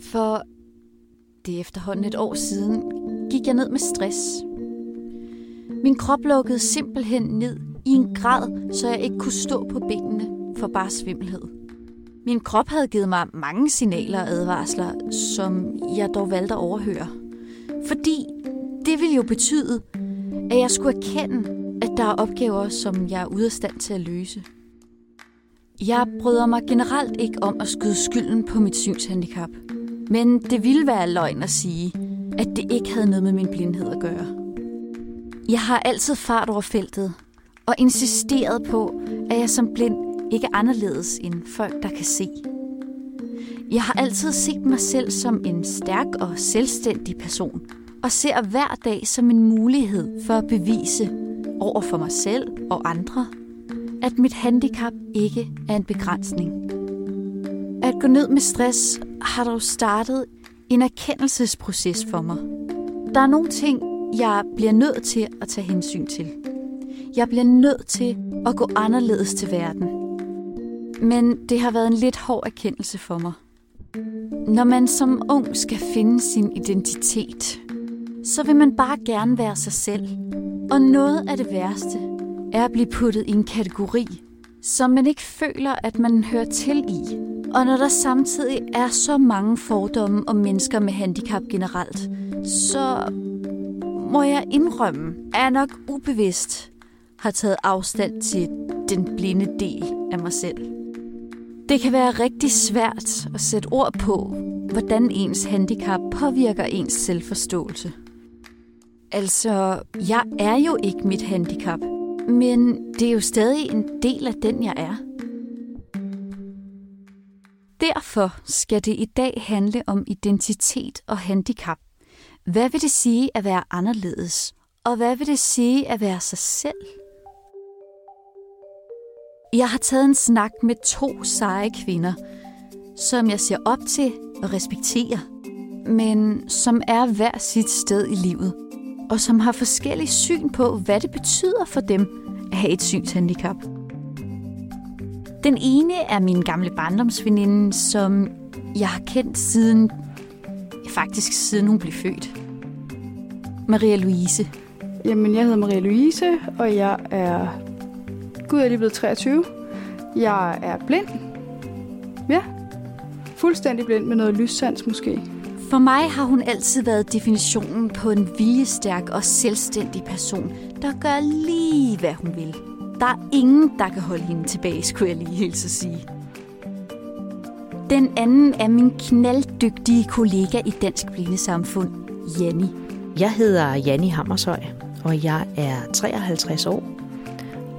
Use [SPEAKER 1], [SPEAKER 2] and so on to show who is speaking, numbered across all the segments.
[SPEAKER 1] For det er efterhånden et år siden, gik jeg ned med stress. Min krop lukkede simpelthen ned i en grad, så jeg ikke kunne stå på benene for bare svimmelhed. Min krop havde givet mig mange signaler og advarsler, som jeg dog valgte at overhøre. Fordi det ville jo betyde, at jeg skulle erkende, at der er opgaver, som jeg er ude af stand til at løse. Jeg bryder mig generelt ikke om at skyde skylden på mit synshandicap. Men det ville være løgn at sige, at det ikke havde noget med min blindhed at gøre. Jeg har altid fart over feltet og insisteret på, at jeg som blind ikke er anderledes end folk, der kan se. Jeg har altid set mig selv som en stærk og selvstændig person, og ser hver dag som en mulighed for at bevise over for mig selv og andre, at mit handicap ikke er en begrænsning. At gå ned med stress har dog startet en erkendelsesproces for mig. Der er nogle ting, jeg bliver nødt til at tage hensyn til. Jeg bliver nødt til at gå anderledes til verden. Men det har været en lidt hård erkendelse for mig. Når man som ung skal finde sin identitet, så vil man bare gerne være sig selv. Og noget af det værste er at blive puttet i en kategori, som man ikke føler, at man hører til i. Og når der samtidig er så mange fordomme om mennesker med handicap generelt, så må jeg indrømme, at jeg nok ubevidst har taget afstand til den blinde del af mig selv. Det kan være rigtig svært at sætte ord på, hvordan ens handicap påvirker ens selvforståelse. Altså, jeg er jo ikke mit handicap, men det er jo stadig en del af den, jeg er. Derfor skal det i dag handle om identitet og handicap. Hvad vil det sige at være anderledes? Og hvad vil det sige at være sig selv? Jeg har taget en snak med to seje kvinder, som jeg ser op til og respekterer, men som er hver sit sted i livet, og som har forskellige syn på, hvad det betyder for dem at have et synshandicap. Den ene er min gamle barndomsveninde, som jeg har kendt siden, faktisk siden hun blev født. Maria Louise.
[SPEAKER 2] Jamen, jeg hedder Maria Louise, og jeg er... Gud, jeg er lige blevet 23. Jeg er blind. Ja. Fuldstændig blind med noget lyssans måske.
[SPEAKER 1] For mig har hun altid været definitionen på en viljestærk og selvstændig person, der gør lige, hvad hun vil. Der er ingen, der kan holde hende tilbage, skulle jeg lige helt så sige. Den anden er min knalddygtige kollega i Dansk Blindesamfund, Janni.
[SPEAKER 3] Jeg hedder Janni Hammershøj, og jeg er 53 år,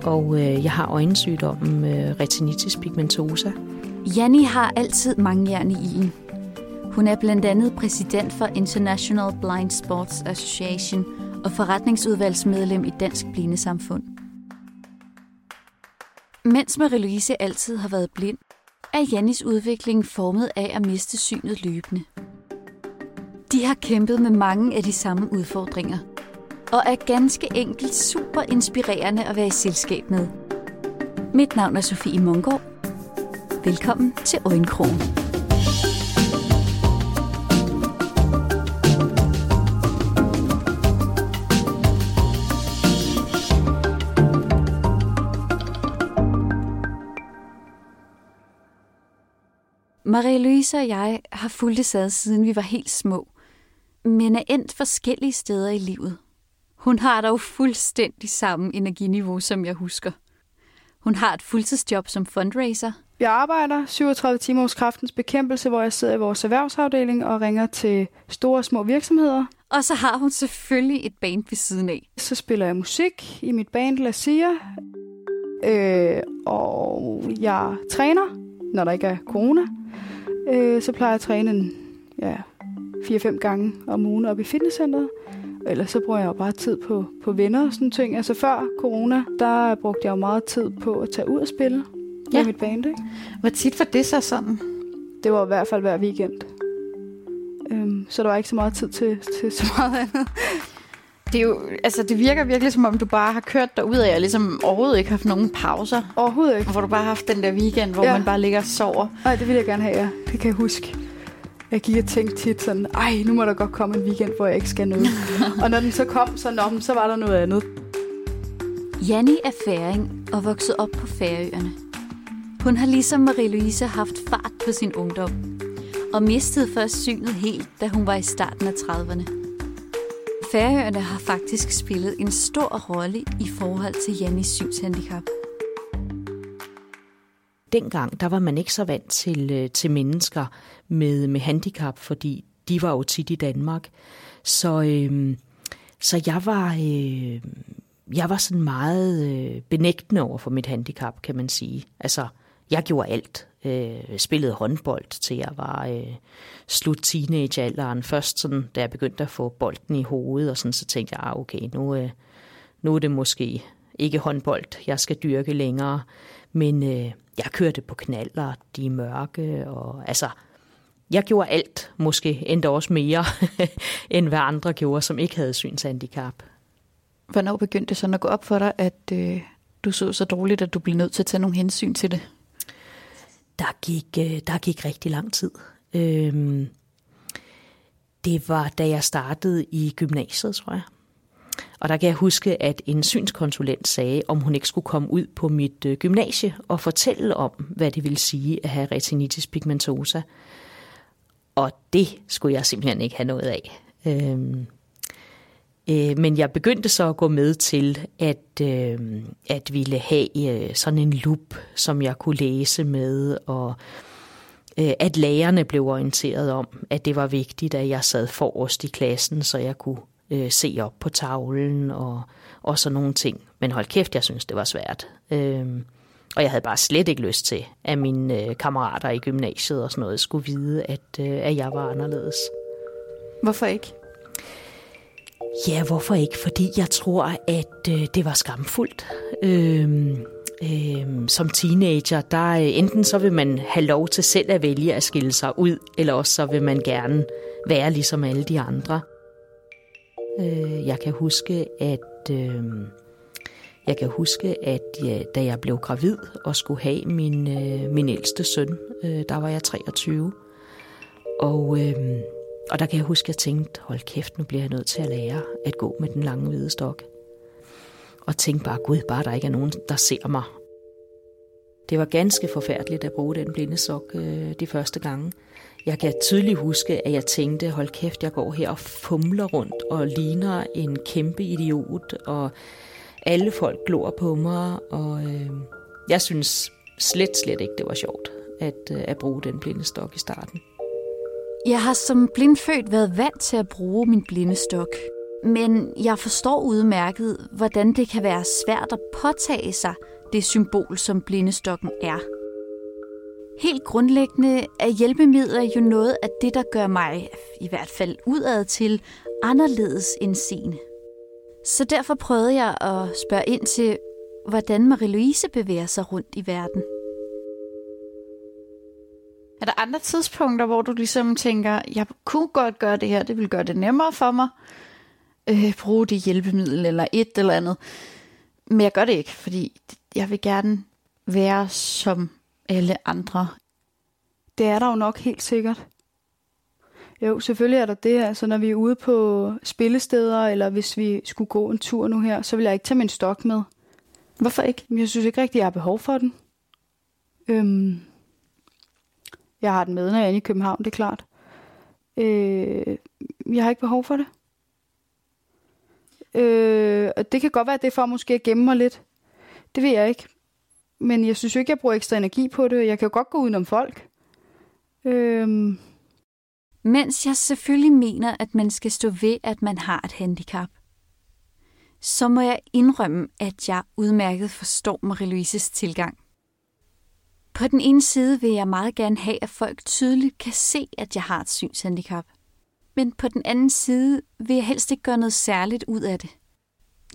[SPEAKER 3] og øh, jeg har øjensygdommen øh, retinitis pigmentosa.
[SPEAKER 1] Janni har altid mange jern i en. Hun er blandt andet præsident for International Blind Sports Association og forretningsudvalgsmedlem i Dansk Blindesamfund. Mens Marie-Louise altid har været blind, er Jannis udvikling formet af at miste synet løbende. De har kæmpet med mange af de samme udfordringer, og er ganske enkelt super inspirerende at være i selskab med. Mit navn er Sofie Mungård. Velkommen til Øjenkrogen. Marie-Louise og jeg har fulgt ad, siden vi var helt små, men er endt forskellige steder i livet. Hun har dog fuldstændig samme energiniveau, som jeg husker. Hun har et fuldtidsjob som fundraiser.
[SPEAKER 2] Jeg arbejder 37 timer hos Kraftens Bekæmpelse, hvor jeg sidder i vores erhvervsafdeling og ringer til store og små virksomheder.
[SPEAKER 1] Og så har hun selvfølgelig et band ved siden af.
[SPEAKER 2] Så spiller jeg musik i mit band La Sia. Øh, og jeg træner, når der ikke er corona. Øh, så plejer jeg at træne en, ja, 4-5 gange om ugen op i fitnesscenteret. Ellers så bruger jeg jo bare tid på, på venner og sådan ting. Altså før corona, der brugte jeg jo meget tid på at tage ud og spille ja. med mit band. Ikke?
[SPEAKER 1] Hvor tit var det så sådan?
[SPEAKER 2] Det var i hvert fald hver weekend. Øhm, så der var ikke så meget tid til, til så meget andet.
[SPEAKER 1] Det, er jo, altså, det virker virkelig som om, du bare har kørt dig ud af, og ligesom overhovedet ikke haft nogen pauser.
[SPEAKER 2] Overhovedet ikke.
[SPEAKER 1] Og hvor du bare har haft den der weekend, hvor ja. man bare ligger og sover.
[SPEAKER 2] Nej, det vil jeg gerne have, ja. Det kan jeg huske. Jeg gik og tænkte tit sådan, ej, nu må der godt komme en weekend, hvor jeg ikke skal noget. og når den så kom, så, nå, så var der noget andet.
[SPEAKER 1] Janni er færing og vokset op på Færøerne. Hun har ligesom Marie-Louise haft fart på sin ungdom, og mistede først synet helt, da hun var i starten af 30'erne. Færøerne har faktisk spillet en stor rolle i forhold til Jannis synshandicap.
[SPEAKER 3] Dengang, der var man ikke så vant til, øh, til mennesker med, med handicap, fordi de var jo tit i Danmark. Så, øh, så jeg var... Øh, jeg var sådan meget øh, benægtende over for mit handicap, kan man sige. Altså, jeg gjorde alt. Øh, spillede håndbold til jeg var øh, slut teenagealderen. Først sådan, da jeg begyndte at få bolden i hovedet, og sådan, så tænkte jeg, ah, okay, nu, øh, nu er det måske ikke håndbold, jeg skal dyrke længere. Men øh, jeg kørte på knaller, de er mørke, og altså, jeg gjorde alt, måske endda også mere, end hvad andre gjorde, som ikke havde synshandicap.
[SPEAKER 1] Hvornår begyndte det sådan at gå op for dig, at øh, du så så dårligt, at du blev nødt til at tage nogle hensyn til det?
[SPEAKER 3] Der gik, øh, der gik rigtig lang tid. Øhm, det var, da jeg startede i gymnasiet, tror jeg. Og der kan jeg huske, at en synskonsulent sagde, om hun ikke skulle komme ud på mit øh, gymnasie og fortælle om, hvad det ville sige at have retinitis pigmentosa. Og det skulle jeg simpelthen ikke have noget af. Øhm, Øh, men jeg begyndte så at gå med til at, øh, at ville have øh, sådan en lup, som jeg kunne læse med, og øh, at lærerne blev orienteret om, at det var vigtigt, at jeg sad forrest i klassen, så jeg kunne øh, se op på tavlen og, og sådan nogle ting. Men hold kæft, jeg synes, det var svært. Øh, og jeg havde bare slet ikke lyst til, at mine øh, kammerater i gymnasiet og sådan noget skulle vide, at, øh, at jeg var anderledes.
[SPEAKER 1] Hvorfor ikke?
[SPEAKER 3] Ja, hvorfor ikke? Fordi jeg tror, at øh, det var skamfuldt. Øhm, øhm, som teenager, der øh, enten så vil man have lov til selv at vælge at skille sig ud, eller også så vil man gerne være ligesom alle de andre. Øh, jeg kan huske, at øh, jeg kan huske, at ja, da jeg blev gravid og skulle have min, øh, min ældste søn, øh, der var jeg 23. Og øh, og der kan jeg huske, at jeg tænkte, hold kæft, nu bliver jeg nødt til at lære at gå med den lange hvide stok. Og tænkte bare, gud, bare der ikke er nogen, der ser mig. Det var ganske forfærdeligt at bruge den blinde sok øh, de første gange. Jeg kan tydeligt huske, at jeg tænkte, hold kæft, jeg går her og fumler rundt og ligner en kæmpe idiot, og alle folk glor på mig, og øh, jeg synes slet, slet ikke, det var sjovt at, øh, at bruge den blinde stok i starten.
[SPEAKER 1] Jeg har som blindfødt været vant til at bruge min blindestok. Men jeg forstår udmærket, hvordan det kan være svært at påtage sig det symbol, som blindestokken er. Helt grundlæggende er hjælpemidler jo noget af det, der gør mig, i hvert fald udad til, anderledes end sine. Så derfor prøvede jeg at spørge ind til, hvordan Marie-Louise bevæger sig rundt i verden. Er der andre tidspunkter, hvor du ligesom tænker, jeg kunne godt gøre det her, det vil gøre det nemmere for mig, øh, bruge det hjælpemiddel eller et eller andet. Men jeg gør det ikke, fordi jeg vil gerne være som alle andre.
[SPEAKER 2] Det er der jo nok helt sikkert. Jo, selvfølgelig er der det. Altså, når vi er ude på spillesteder, eller hvis vi skulle gå en tur nu her, så vil jeg ikke tage min stok med.
[SPEAKER 1] Hvorfor ikke?
[SPEAKER 2] Jeg synes ikke rigtig, jeg har behov for den. Øhm, jeg har den med, når jeg er inde i København, det er klart. Øh, jeg har ikke behov for det. Øh, og det kan godt være, at det er for måske at gemme mig lidt. Det ved jeg ikke. Men jeg synes jo ikke, jeg bruger ekstra energi på det. Jeg kan jo godt gå udenom folk. Øh,
[SPEAKER 1] Mens jeg selvfølgelig mener, at man skal stå ved, at man har et handicap, så må jeg indrømme, at jeg udmærket forstår Marie-Louises tilgang. På den ene side vil jeg meget gerne have, at folk tydeligt kan se, at jeg har et synshandicap. Men på den anden side vil jeg helst ikke gøre noget særligt ud af det.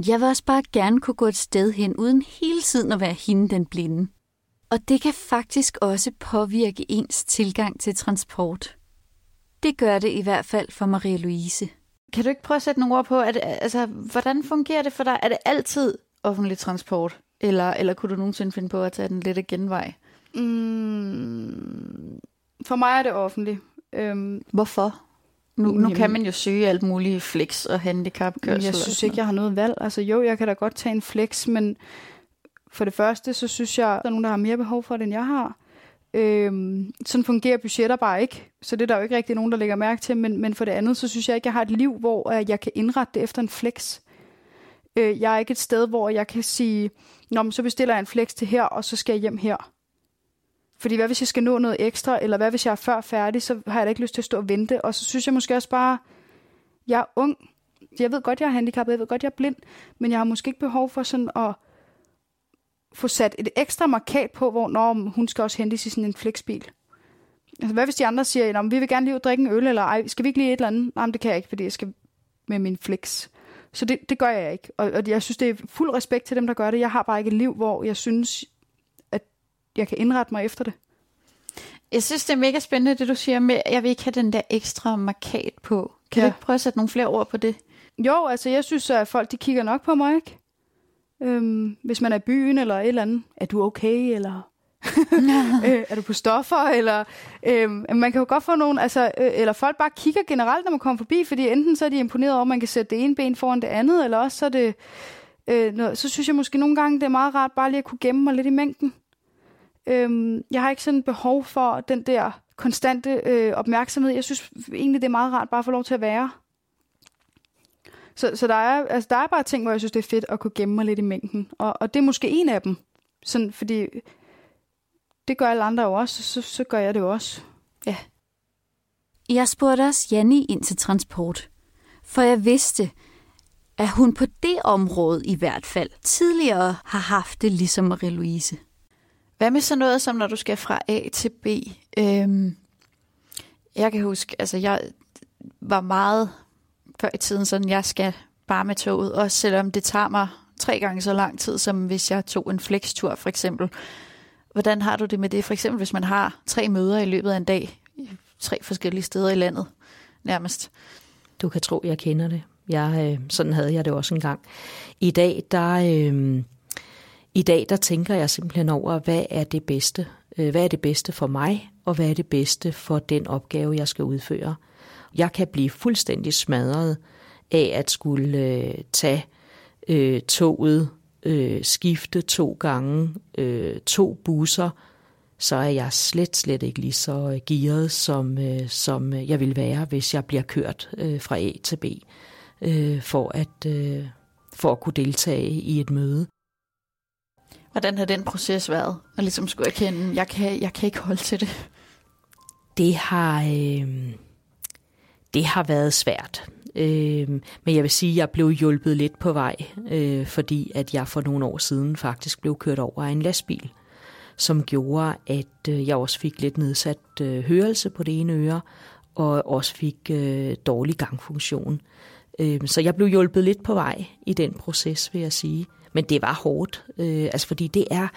[SPEAKER 1] Jeg vil også bare gerne kunne gå et sted hen, uden hele tiden at være hende den blinde. Og det kan faktisk også påvirke ens tilgang til transport. Det gør det i hvert fald for Marie-Louise.
[SPEAKER 4] Kan du ikke prøve at sætte nogle ord på, at, altså, hvordan fungerer det for dig? Er det altid offentlig transport? Eller, eller kunne du nogensinde finde på at tage den lidt genvej?
[SPEAKER 2] Mm, for mig er det offentligt. Øhm,
[SPEAKER 4] Hvorfor? Nu, nu kan
[SPEAKER 2] Jamen-
[SPEAKER 4] man jo søge alt muligt flex og handicapkørsel.
[SPEAKER 2] jeg synes ikke, jeg har noget valg. Altså jo, jeg kan da godt tage en flex, men for det første, så synes jeg, der er nogen, der har mere behov for det, end jeg har. Øhm, sådan fungerer budgetter bare ikke, så det er der jo ikke rigtig nogen, der lægger mærke til. Men, men for det andet, så synes jeg ikke, jeg har et liv, hvor øh, jeg kan indrette det efter en flex. Øh, jeg er ikke et sted, hvor jeg kan sige, Nå, men så bestiller jeg en flex til her, og så skal jeg hjem her. Fordi hvad hvis jeg skal nå noget ekstra, eller hvad hvis jeg er før færdig, så har jeg da ikke lyst til at stå og vente. Og så synes jeg måske også bare, jeg er ung. Jeg ved godt, jeg er handicappet, jeg ved godt, jeg er blind, men jeg har måske ikke behov for sådan at få sat et ekstra markat på, hvor når hun skal også hentes i sådan en flexbil. Altså, hvad hvis de andre siger, at vi vil gerne lige ud og drikke en øl, eller ej, skal vi ikke lige et eller andet? Nej, men det kan jeg ikke, fordi jeg skal med min flex. Så det, det gør jeg ikke. Og, og jeg synes, det er fuld respekt til dem, der gør det. Jeg har bare ikke et liv, hvor jeg synes, jeg kan indrette mig efter det.
[SPEAKER 4] Jeg synes, det er mega spændende, det du siger med, jeg vil ikke have den der ekstra markat på. Kan ja. Du ikke prøve at sætte nogle flere ord på det?
[SPEAKER 2] Jo, altså jeg synes, at folk de kigger nok på mig, ikke? Øhm, hvis man er i byen eller et eller andet. Er du okay, eller øh, er du på stoffer, eller øh, man kan jo godt få nogen, altså, øh, eller folk bare kigger generelt, når man kommer forbi, fordi enten så er de imponeret over, at man kan sætte det ene ben foran det andet, eller også så er det, øh, noget, så synes jeg måske nogle gange, det er meget rart bare lige at kunne gemme mig lidt i mængden. Øh, jeg har ikke sådan behov for den der konstante øh, opmærksomhed. Jeg synes egentlig, det er meget rart bare at få lov til at være. Så, så der, er, altså, der er bare ting, hvor jeg synes, det er fedt at kunne gemme mig lidt i mængden. Og, og det er måske en af dem. Sådan, fordi det gør alle andre jo også, så, så gør jeg det jo også.
[SPEAKER 1] Jeg spurgte også Janni ind til transport, for jeg vidste, at hun på det område i hvert fald tidligere har haft det ligesom Marie-Louise.
[SPEAKER 4] Hvad med sådan noget, som når du skal fra A til B? Øhm, jeg kan huske, altså jeg var meget før i tiden sådan, jeg skal bare med toget, også selvom det tager mig tre gange så lang tid, som hvis jeg tog en flextur for eksempel. Hvordan har du det med det? For eksempel, hvis man har tre møder i løbet af en dag, tre forskellige steder i landet, nærmest.
[SPEAKER 3] Du kan tro, jeg kender det. Jeg, øh, sådan havde jeg det også engang. I dag, der, øh, i dag, der tænker jeg simpelthen over, hvad er det bedste? Øh, hvad er det bedste for mig, og hvad er det bedste for den opgave, jeg skal udføre? Jeg kan blive fuldstændig smadret af at skulle øh, tage øh, toget, øh, skifte to gange, øh, to busser, så er jeg slet, slet ikke lige så øh, gearet, som, øh, som øh, jeg vil være, hvis jeg bliver kørt øh, fra A til B, øh, for, at, øh, for at kunne deltage i et møde.
[SPEAKER 4] Hvordan har den proces været? Og ligesom skulle erkende, jeg kan, jeg kan ikke holde til det.
[SPEAKER 3] Det har, øh, det har været svært. Øh, men jeg vil sige, at jeg blev hjulpet lidt på vej, øh, fordi at jeg for nogle år siden faktisk blev kørt over af en lastbil, som gjorde, at øh, jeg også fik lidt nedsat øh, hørelse på det ene øre, og også fik øh, dårlig gangfunktion. Øh, så jeg blev hjulpet lidt på vej i den proces, vil jeg sige. Men det var hårdt, øh, altså fordi det er,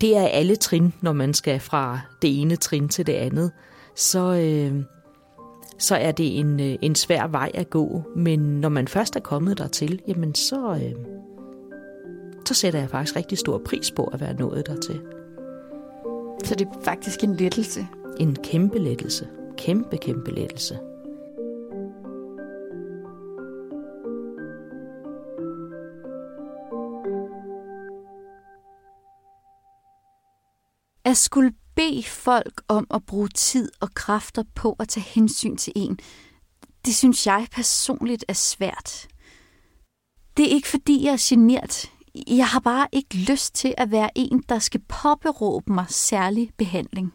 [SPEAKER 3] det er alle trin, når man skal fra det ene trin til det andet. Så, øh, så er det en, øh, en svær vej at gå. Men når man først er kommet dertil, jamen så, øh, så sætter jeg faktisk rigtig stor pris på at være nået dertil.
[SPEAKER 4] Så det er faktisk en lettelse.
[SPEAKER 3] En kæmpe lettelse. Kæmpe, kæmpe lettelse.
[SPEAKER 1] At skulle bede folk om at bruge tid og kræfter på at tage hensyn til en, det synes jeg personligt er svært. Det er ikke fordi, jeg er genert. Jeg har bare ikke lyst til at være en, der skal påberåbe mig særlig behandling.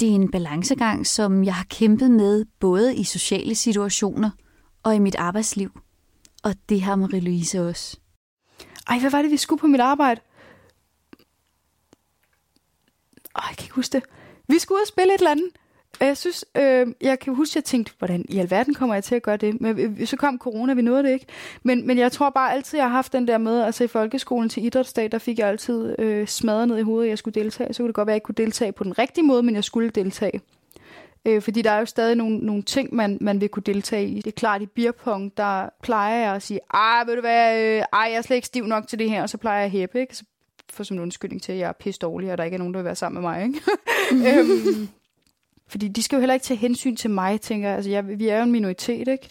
[SPEAKER 1] Det er en balancegang, som jeg har kæmpet med både i sociale situationer og i mit arbejdsliv. Og det har Marie-Louise også.
[SPEAKER 2] Ej, hvad var det, vi skulle på mit arbejde? Åh, jeg kan ikke huske det. Vi skulle ud og spille et eller andet. Jeg synes, øh, jeg kan huske, at jeg tænkte, hvordan i alverden kommer jeg til at gøre det? Men øh, øh, så kom corona, vi nåede det ikke. Men, men jeg tror bare altid, jeg har haft den der med, altså i folkeskolen til idrætsdag, der fik jeg altid øh, smadret ned i hovedet, at jeg skulle deltage. Så kunne det godt være, at jeg ikke kunne deltage på den rigtige måde, men jeg skulle deltage. Øh, fordi der er jo stadig nogle, nogle ting, man, man vil kunne deltage i. Det er klart, i beerpong, der plejer jeg at sige, ej, ved du hvad, øh, ej, jeg er slet ikke stiv nok til det her, og så plejer jeg at hæppe, ikke? Så for som en undskyldning til, at jeg er pisse dårlig, og der ikke er nogen, der vil være sammen med mig, ikke? øhm, Fordi de skal jo heller ikke tage hensyn til mig, tænker jeg. Altså, jeg, vi er jo en minoritet, ikke?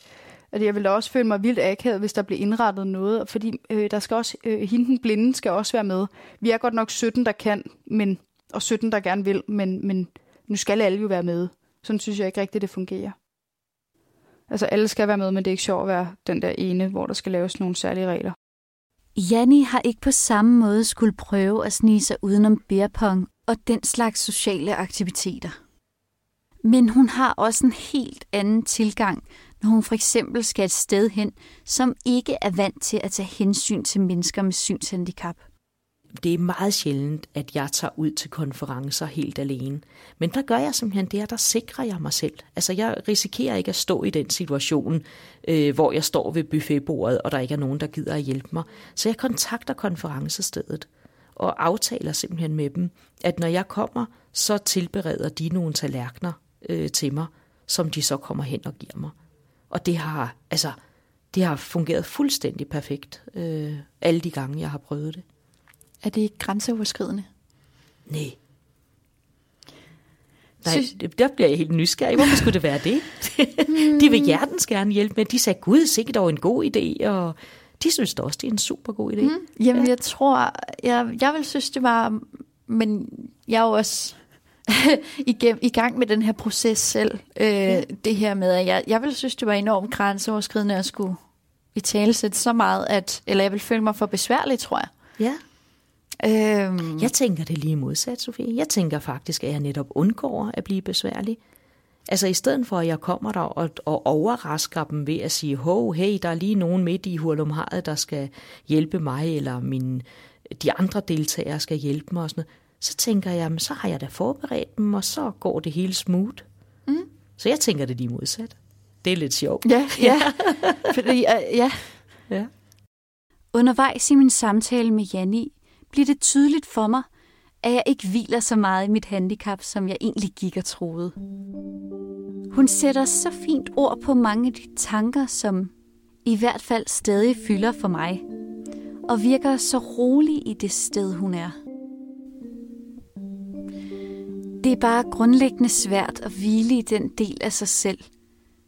[SPEAKER 2] At jeg vil da også føle mig vildt akavet, hvis der bliver indrettet noget. Fordi øh, der skal også, øh, hende den blinde skal også være med. Vi er godt nok 17, der kan, men, og 17, der gerne vil, men, men nu skal alle jo være med. Sådan synes jeg ikke rigtigt, det fungerer. Altså alle skal være med, men det er ikke sjovt at være den der ene, hvor der skal laves nogle særlige regler.
[SPEAKER 1] Janni har ikke på samme måde skulle prøve at snige sig udenom beerpong og den slags sociale aktiviteter. Men hun har også en helt anden tilgang, når hun for eksempel skal et sted hen, som ikke er vant til at tage hensyn til mennesker med synshandicap.
[SPEAKER 3] Det er meget sjældent, at jeg tager ud til konferencer helt alene. Men der gør jeg simpelthen det, at der sikrer jeg mig selv. Altså jeg risikerer ikke at stå i den situation, øh, hvor jeg står ved buffetbordet, og der ikke er nogen, der gider at hjælpe mig. Så jeg kontakter konferencestedet og aftaler simpelthen med dem, at når jeg kommer, så tilbereder de nogle tallerkener øh, til mig, som de så kommer hen og giver mig. Og det har, altså, det har fungeret fuldstændig perfekt, øh, alle de gange, jeg har prøvet det.
[SPEAKER 4] Er det ikke grænseoverskridende?
[SPEAKER 3] Nej. Nej, der bliver jeg helt nysgerrig. Hvorfor skulle det være det? de vil hjertens gerne hjælpe med. De sagde, gud, sikkert dog en god idé, og de synes da også, det er en super god idé. Mm.
[SPEAKER 4] Jamen, ja. jeg tror, jeg, jeg vil synes, det var, men jeg er jo også igennem, i gang med den her proces selv. Øh, ja. Det her med, at jeg, jeg vil synes, det var enormt grænseoverskridende at skulle i tale så meget, at, eller jeg vil føle mig for besværlig, tror jeg.
[SPEAKER 3] Ja. Øhm. Jeg tænker det lige modsat, Sofie. Jeg tænker faktisk, at jeg netop undgår at blive besværlig. Altså i stedet for, at jeg kommer der og, og overrasker dem ved at sige, hov, hey, der er lige nogen midt i hurlumhavet, der skal hjælpe mig, eller min, de andre deltagere skal hjælpe mig og sådan noget, så tænker jeg, så har jeg da forberedt dem, og så går det hele smooth. Mm. Så jeg tænker det lige modsat. Det er lidt sjovt.
[SPEAKER 4] Ja, ja. Fordi, uh, ja.
[SPEAKER 3] ja.
[SPEAKER 1] Undervejs i min samtale med Janni bliver det tydeligt for mig, at jeg ikke hviler så meget i mit handicap, som jeg egentlig gik og troede. Hun sætter så fint ord på mange af de tanker, som i hvert fald stadig fylder for mig, og virker så rolig i det sted, hun er. Det er bare grundlæggende svært at hvile i den del af sig selv,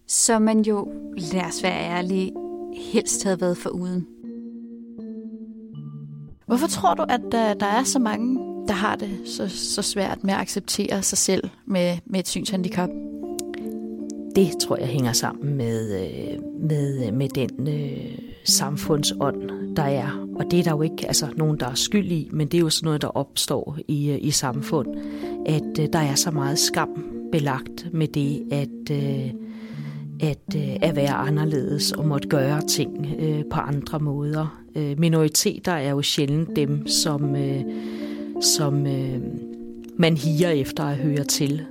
[SPEAKER 1] som man jo, lad os være ærlige, helst havde været for uden.
[SPEAKER 4] Hvorfor tror du, at der, der er så mange, der har det så, så svært med at acceptere sig selv med, med et synshandicap?
[SPEAKER 3] Det tror jeg hænger sammen med, øh, med, øh, med den øh, samfundsånd, der er. Og det er der jo ikke altså, nogen, der er skyld i, men det er jo sådan noget, der opstår i, i samfund, at øh, der er så meget skam belagt med det, at, øh, at, øh, at være anderledes og måtte gøre ting øh, på andre måder. Øh, minoriteter er jo sjældent dem, som, øh, som øh, man higer efter at høre til.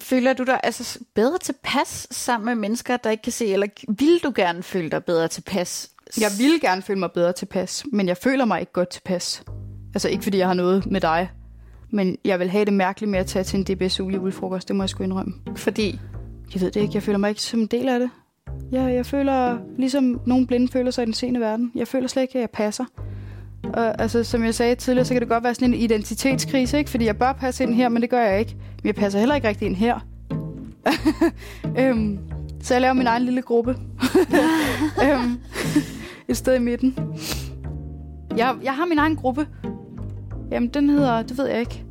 [SPEAKER 4] Føler du dig altså bedre tilpas sammen med mennesker, der ikke kan se, eller vil du gerne føle dig bedre tilpas?
[SPEAKER 2] Jeg vil gerne føle mig bedre tilpas, men jeg føler mig ikke godt tilpas. Altså ikke fordi jeg har noget med dig, men jeg vil have det mærkeligt med at tage til en DBSU julefrokost, det må jeg sgu indrømme.
[SPEAKER 4] Fordi?
[SPEAKER 2] Jeg ved det ikke, jeg føler mig ikke som en del af det. Jeg, jeg føler, ligesom nogle blinde føler sig i den sene verden, jeg føler slet ikke, at jeg passer. Og altså, som jeg sagde tidligere, så kan det godt være sådan en identitetskrise, ikke? Fordi jeg bør passe ind her, men det gør jeg ikke. Men jeg passer heller ikke rigtig ind her. øhm, så jeg laver min egen lille gruppe. øhm, et sted i midten. Jeg, jeg har min egen gruppe. Jamen, den hedder, det ved jeg ikke.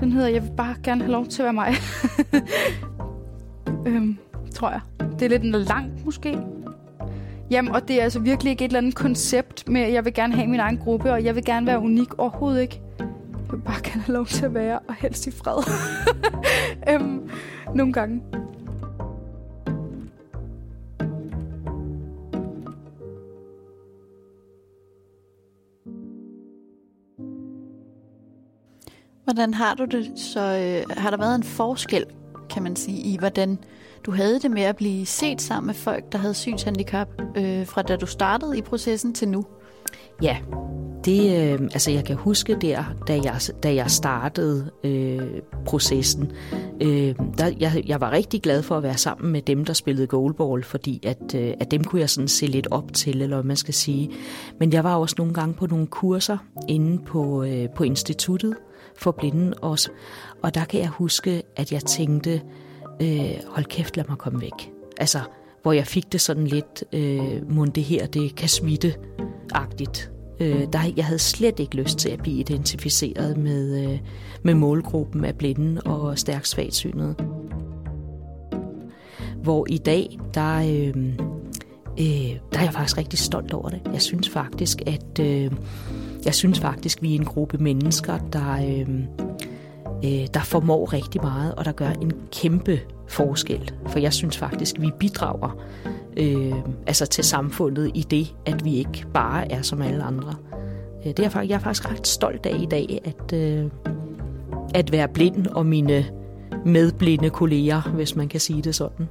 [SPEAKER 2] Den hedder, jeg vil bare gerne have lov til at være mig. øhm, tror jeg. Det er lidt langt, måske. Jamen, og det er altså virkelig ikke et eller andet koncept med, at jeg vil gerne have min egen gruppe, og jeg vil gerne være unik overhovedet ikke. Jeg vil bare gerne have lov til at være, og helst i fred. øhm, nogle gange.
[SPEAKER 4] Hvordan har du det? Så øh, har der været en forskel, kan man sige, i hvordan du havde det med at blive set sammen med folk, der havde synshandicap, øh, fra da du startede i processen til nu?
[SPEAKER 3] Ja, det, øh, altså jeg kan huske der, da jeg, da jeg startede øh, processen, øh, der, jeg, jeg var rigtig glad for at være sammen med dem, der spillede goalball, fordi at, øh, at dem kunne jeg sådan se lidt op til, eller hvad man skal sige. Men jeg var også nogle gange på nogle kurser inde på, øh, på instituttet for blinde også, og der kan jeg huske, at jeg tænkte, øh, hold kæft, lad mig komme væk. Altså, hvor jeg fik det sådan lidt, øh, mund det her, det kan smitte-agtigt. Øh, der, jeg havde slet ikke lyst til at blive identificeret med, øh, med målgruppen af blinde og stærkt svagsynede. Hvor i dag, der, øh, øh, der er jeg faktisk rigtig stolt over det. Jeg synes faktisk, at øh, jeg synes faktisk, vi er en gruppe mennesker, der, øh, øh, der formår rigtig meget, og der gør en kæmpe forskel. For jeg synes faktisk, vi bidrager øh, altså til samfundet i det, at vi ikke bare er som alle andre. Øh, det er jeg, jeg er faktisk ret stolt af i dag, at, øh, at være blind og mine medblinde kolleger, hvis man kan sige det sådan.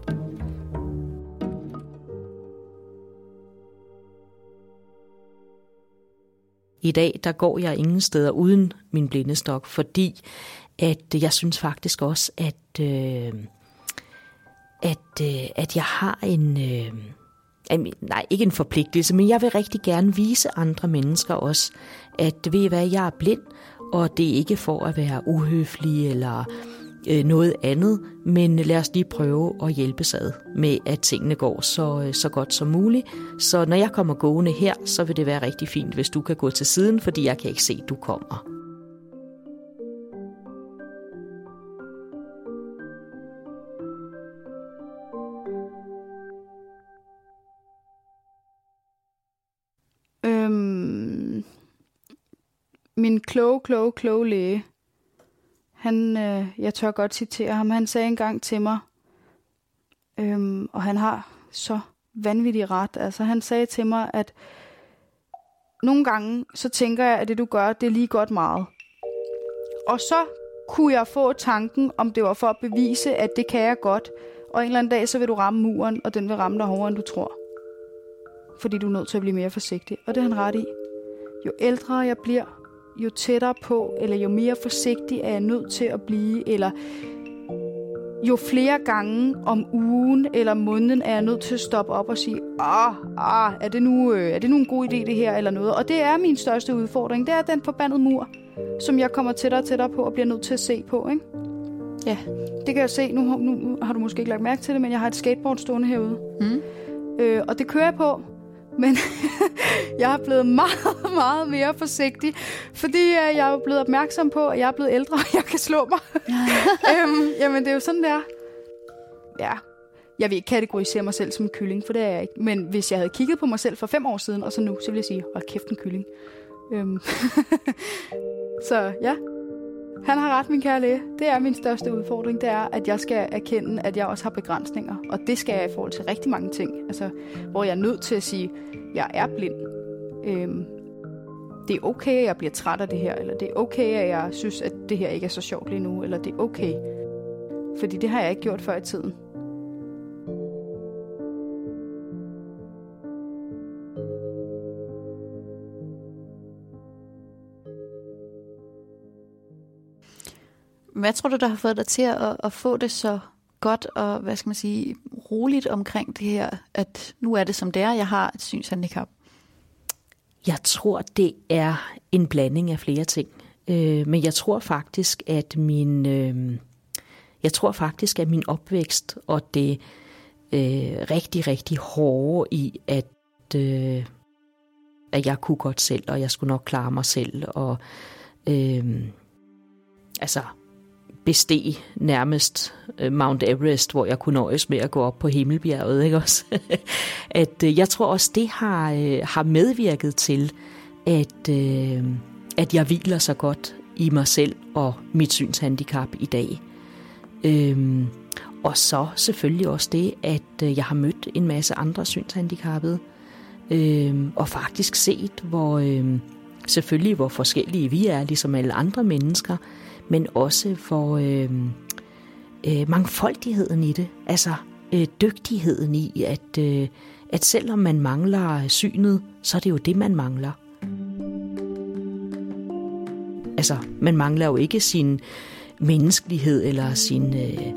[SPEAKER 3] I dag der går jeg ingen steder uden min blindestok, fordi at jeg synes faktisk også, at øh, at, øh, at jeg har en... Øh, nej, ikke en forpligtelse, men jeg vil rigtig gerne vise andre mennesker også, at ved I hvad, jeg er blind, og det er ikke for at være uhøflig eller øh, noget andet, men lad os lige prøve at hjælpe ad med, at tingene går så, øh, så godt som muligt. Så når jeg kommer gående her, så vil det være rigtig fint, hvis du kan gå til siden, fordi jeg kan ikke se, at du kommer.
[SPEAKER 2] Øhm, min kloge, kloge, kloge læge, han, øh, jeg tør godt citere ham, han sagde engang til mig, øhm, og han har så vanvittig ret, altså han sagde til mig, at nogle gange, så tænker jeg, at det du gør, det er lige godt meget. Og så kunne jeg få tanken, om det var for at bevise, at det kan jeg godt, og en eller anden dag, så vil du ramme muren, og den vil ramme dig hårdere, end du tror. Fordi du er nødt til at blive mere forsigtig. Og det er han ret i. Jo ældre jeg bliver, jo tættere på, eller jo mere forsigtig er jeg nødt til at blive, eller jo flere gange om ugen eller måneden er jeg nødt til at stoppe op og sige, ah, ah er, det nu, øh, er det nu en god idé det her eller noget? Og det er min største udfordring, det er den forbandede mur, som jeg kommer tættere og tættere på og bliver nødt til at se på, ikke? Ja, det kan jeg se. Nu, nu har du måske ikke lagt mærke til det, men jeg har et skateboard stående herude. Mm. Øh, og det kører jeg på, men jeg er blevet meget, meget mere forsigtig, fordi øh, jeg er blevet opmærksom på, at jeg er blevet ældre, og jeg kan slå mig. øhm, jamen, det er jo sådan, der. Ja, jeg vil ikke kategorisere mig selv som en kylling, for det er jeg ikke. Men hvis jeg havde kigget på mig selv for fem år siden, og så nu, så ville jeg sige, hold kæft en kylling. Øhm. så ja, han har ret, min kære læge. Det er min største udfordring, det er, at jeg skal erkende, at jeg også har begrænsninger. Og det skal jeg i forhold til rigtig mange ting. Altså, hvor jeg er nødt til at sige, at jeg er blind. Øhm, det er okay, at jeg bliver træt af det her, eller det er okay, at jeg synes, at det her ikke er så sjovt lige nu, eller det er okay. Fordi det har jeg ikke gjort før i tiden.
[SPEAKER 4] Hvad tror du, der har fået dig til at, at få det så godt og, hvad skal man sige, roligt omkring det her, at nu er det som det er, jeg har et synshandicap?
[SPEAKER 3] Jeg tror, det er en blanding af flere ting. Øh, men jeg tror faktisk, at min, øh, jeg tror faktisk, at min opvækst og det øh, rigtig, rigtig hårde i, at, øh, at jeg kunne godt selv, og jeg skulle nok klare mig selv, og øh, altså besteg nærmest øh, Mount Everest, hvor jeg kunne nøjes med at gå op på Himmelbjerget. Ikke også? at øh, jeg tror også, det har, øh, har medvirket til, at, at jeg hviler så godt i mig selv og mit synshandicap i dag. Øhm, og så selvfølgelig også det, at jeg har mødt en masse andre synshandicappede, øhm, og faktisk set, hvor øhm, selvfølgelig hvor forskellige vi er, ligesom alle andre mennesker, men også for øh, øh, mangfoldigheden i det. Altså øh, dygtigheden i, at, øh, at selvom man mangler synet, så er det jo det, man mangler. altså, man mangler jo ikke sin menneskelighed eller sin, øh,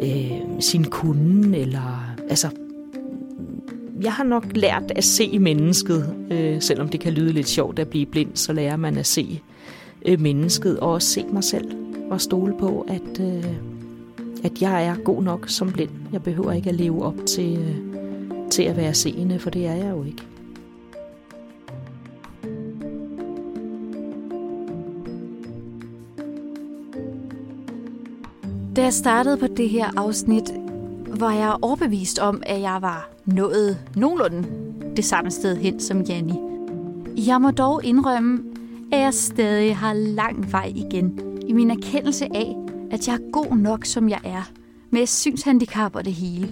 [SPEAKER 3] øh, sin kunde, eller altså, jeg har nok lært at se mennesket, øh, selvom det kan lyde lidt sjovt at blive blind, så lærer man at se øh, Øh, mennesket og også se mig selv og stole på, at, øh, at jeg er god nok som blind. Jeg behøver ikke at leve op til, øh, til at være seende, for det er jeg jo ikke.
[SPEAKER 1] Da jeg startede på det her afsnit, var jeg overbevist om, at jeg var nået nogenlunde det samme sted hen som Janni. Jeg må dog indrømme, at jeg stadig har lang vej igen i min erkendelse af, at jeg er god nok, som jeg er, med synshandicap og det hele.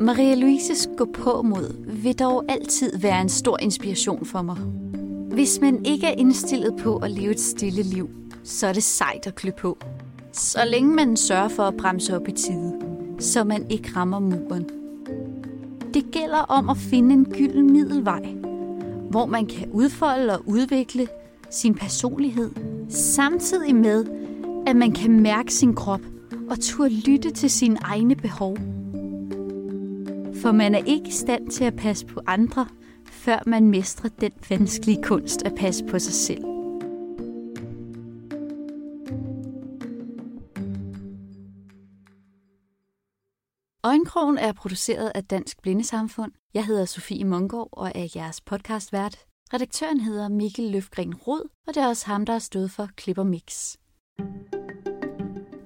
[SPEAKER 1] Maria Louises gå på mod vil dog altid være en stor inspiration for mig. Hvis man ikke er indstillet på at leve et stille liv, så er det sejt at klø på. Så længe man sørger for at bremse op i tide, så man ikke rammer muren. Det gælder om at finde en gylden middelvej, hvor man kan udfolde og udvikle sin personlighed, samtidig med, at man kan mærke sin krop og turde lytte til sine egne behov. For man er ikke i stand til at passe på andre, før man mestrer den vanskelige kunst at passe på sig selv. Øjenkrogen er produceret af Dansk Blindesamfund. Jeg hedder Sofie Mongård og er jeres podcastvært. Redaktøren hedder Mikkel Løfgren Rod, og det er også ham, der har stået for Klipper Mix.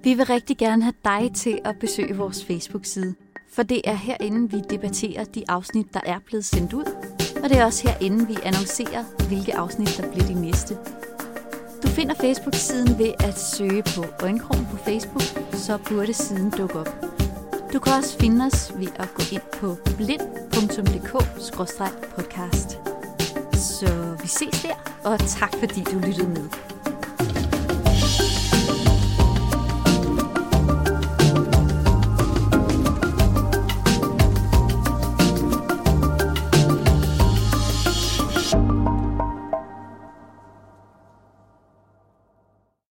[SPEAKER 1] Vi vil rigtig gerne have dig til at besøge vores Facebook-side, for det er herinde, vi debatterer de afsnit, der er blevet sendt ud, og det er også herinde, vi annoncerer, hvilke afsnit, der bliver de næste. Du finder Facebook-siden ved at søge på Øjenkrogen på Facebook, så burde siden dukke op. Du kan også finde os ved at gå ind på blind.dk-podcast. Så vi ses der, og tak fordi du lyttede med.